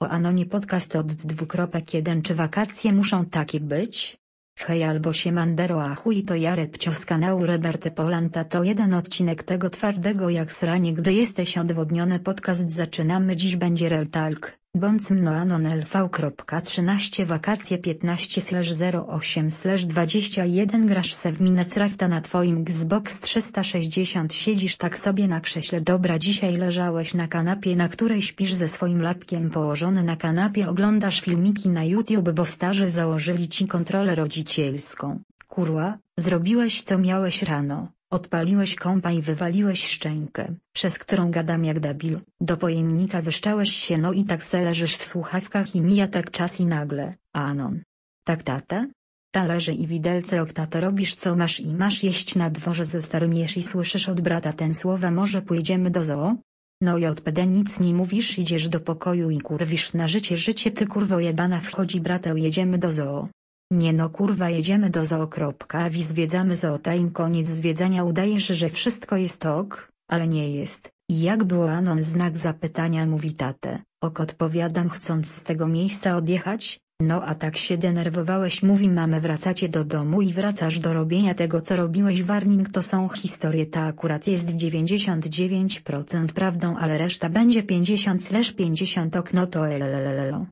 O Anonie podcast od dwukropek jeden Czy wakacje muszą takie być? Hej albo się Mandero a chuj to Jarek z kanału Roberty Polanta to jeden odcinek tego twardego jak sranie gdy jesteś odwodniony podcast zaczynamy dziś będzie Real Talk. Bądź mno anon lv.13 wakacje 15 08 21 grasz se w Minecrafta na twoim Xbox 360 siedzisz tak sobie na krześle dobra dzisiaj leżałeś na kanapie na której śpisz ze swoim lapkiem położony na kanapie oglądasz filmiki na YouTube bo starzy założyli ci kontrolę rodzicielską, kurła, zrobiłeś co miałeś rano. Odpaliłeś kompa i wywaliłeś szczękę, przez którą gadam jak debil. Do pojemnika wyszczałeś się no i tak se leżysz w słuchawkach i mija tak czas i nagle, anon. Tak tata? Talerze i widelce ok tato robisz co masz i masz jeść na dworze ze starym i słyszysz od brata ten słowa może pójdziemy do zoo? No i odpede nic nie mówisz idziesz do pokoju i kurwisz na życie życie ty kurwo jebana wchodzi bratę jedziemy do zoo. Nie no kurwa jedziemy do zoo. Wi zwiedzamy zootime koniec zwiedzania udajesz że wszystko jest ok, ale nie jest. I jak było anon znak zapytania mówi tatę, ok odpowiadam chcąc z tego miejsca odjechać, no a tak się denerwowałeś mówi mamy wracacie do domu i wracasz do robienia tego co robiłeś warning to są historie ta akurat jest 99% prawdą ale reszta będzie 50 50 okno to elelelelo.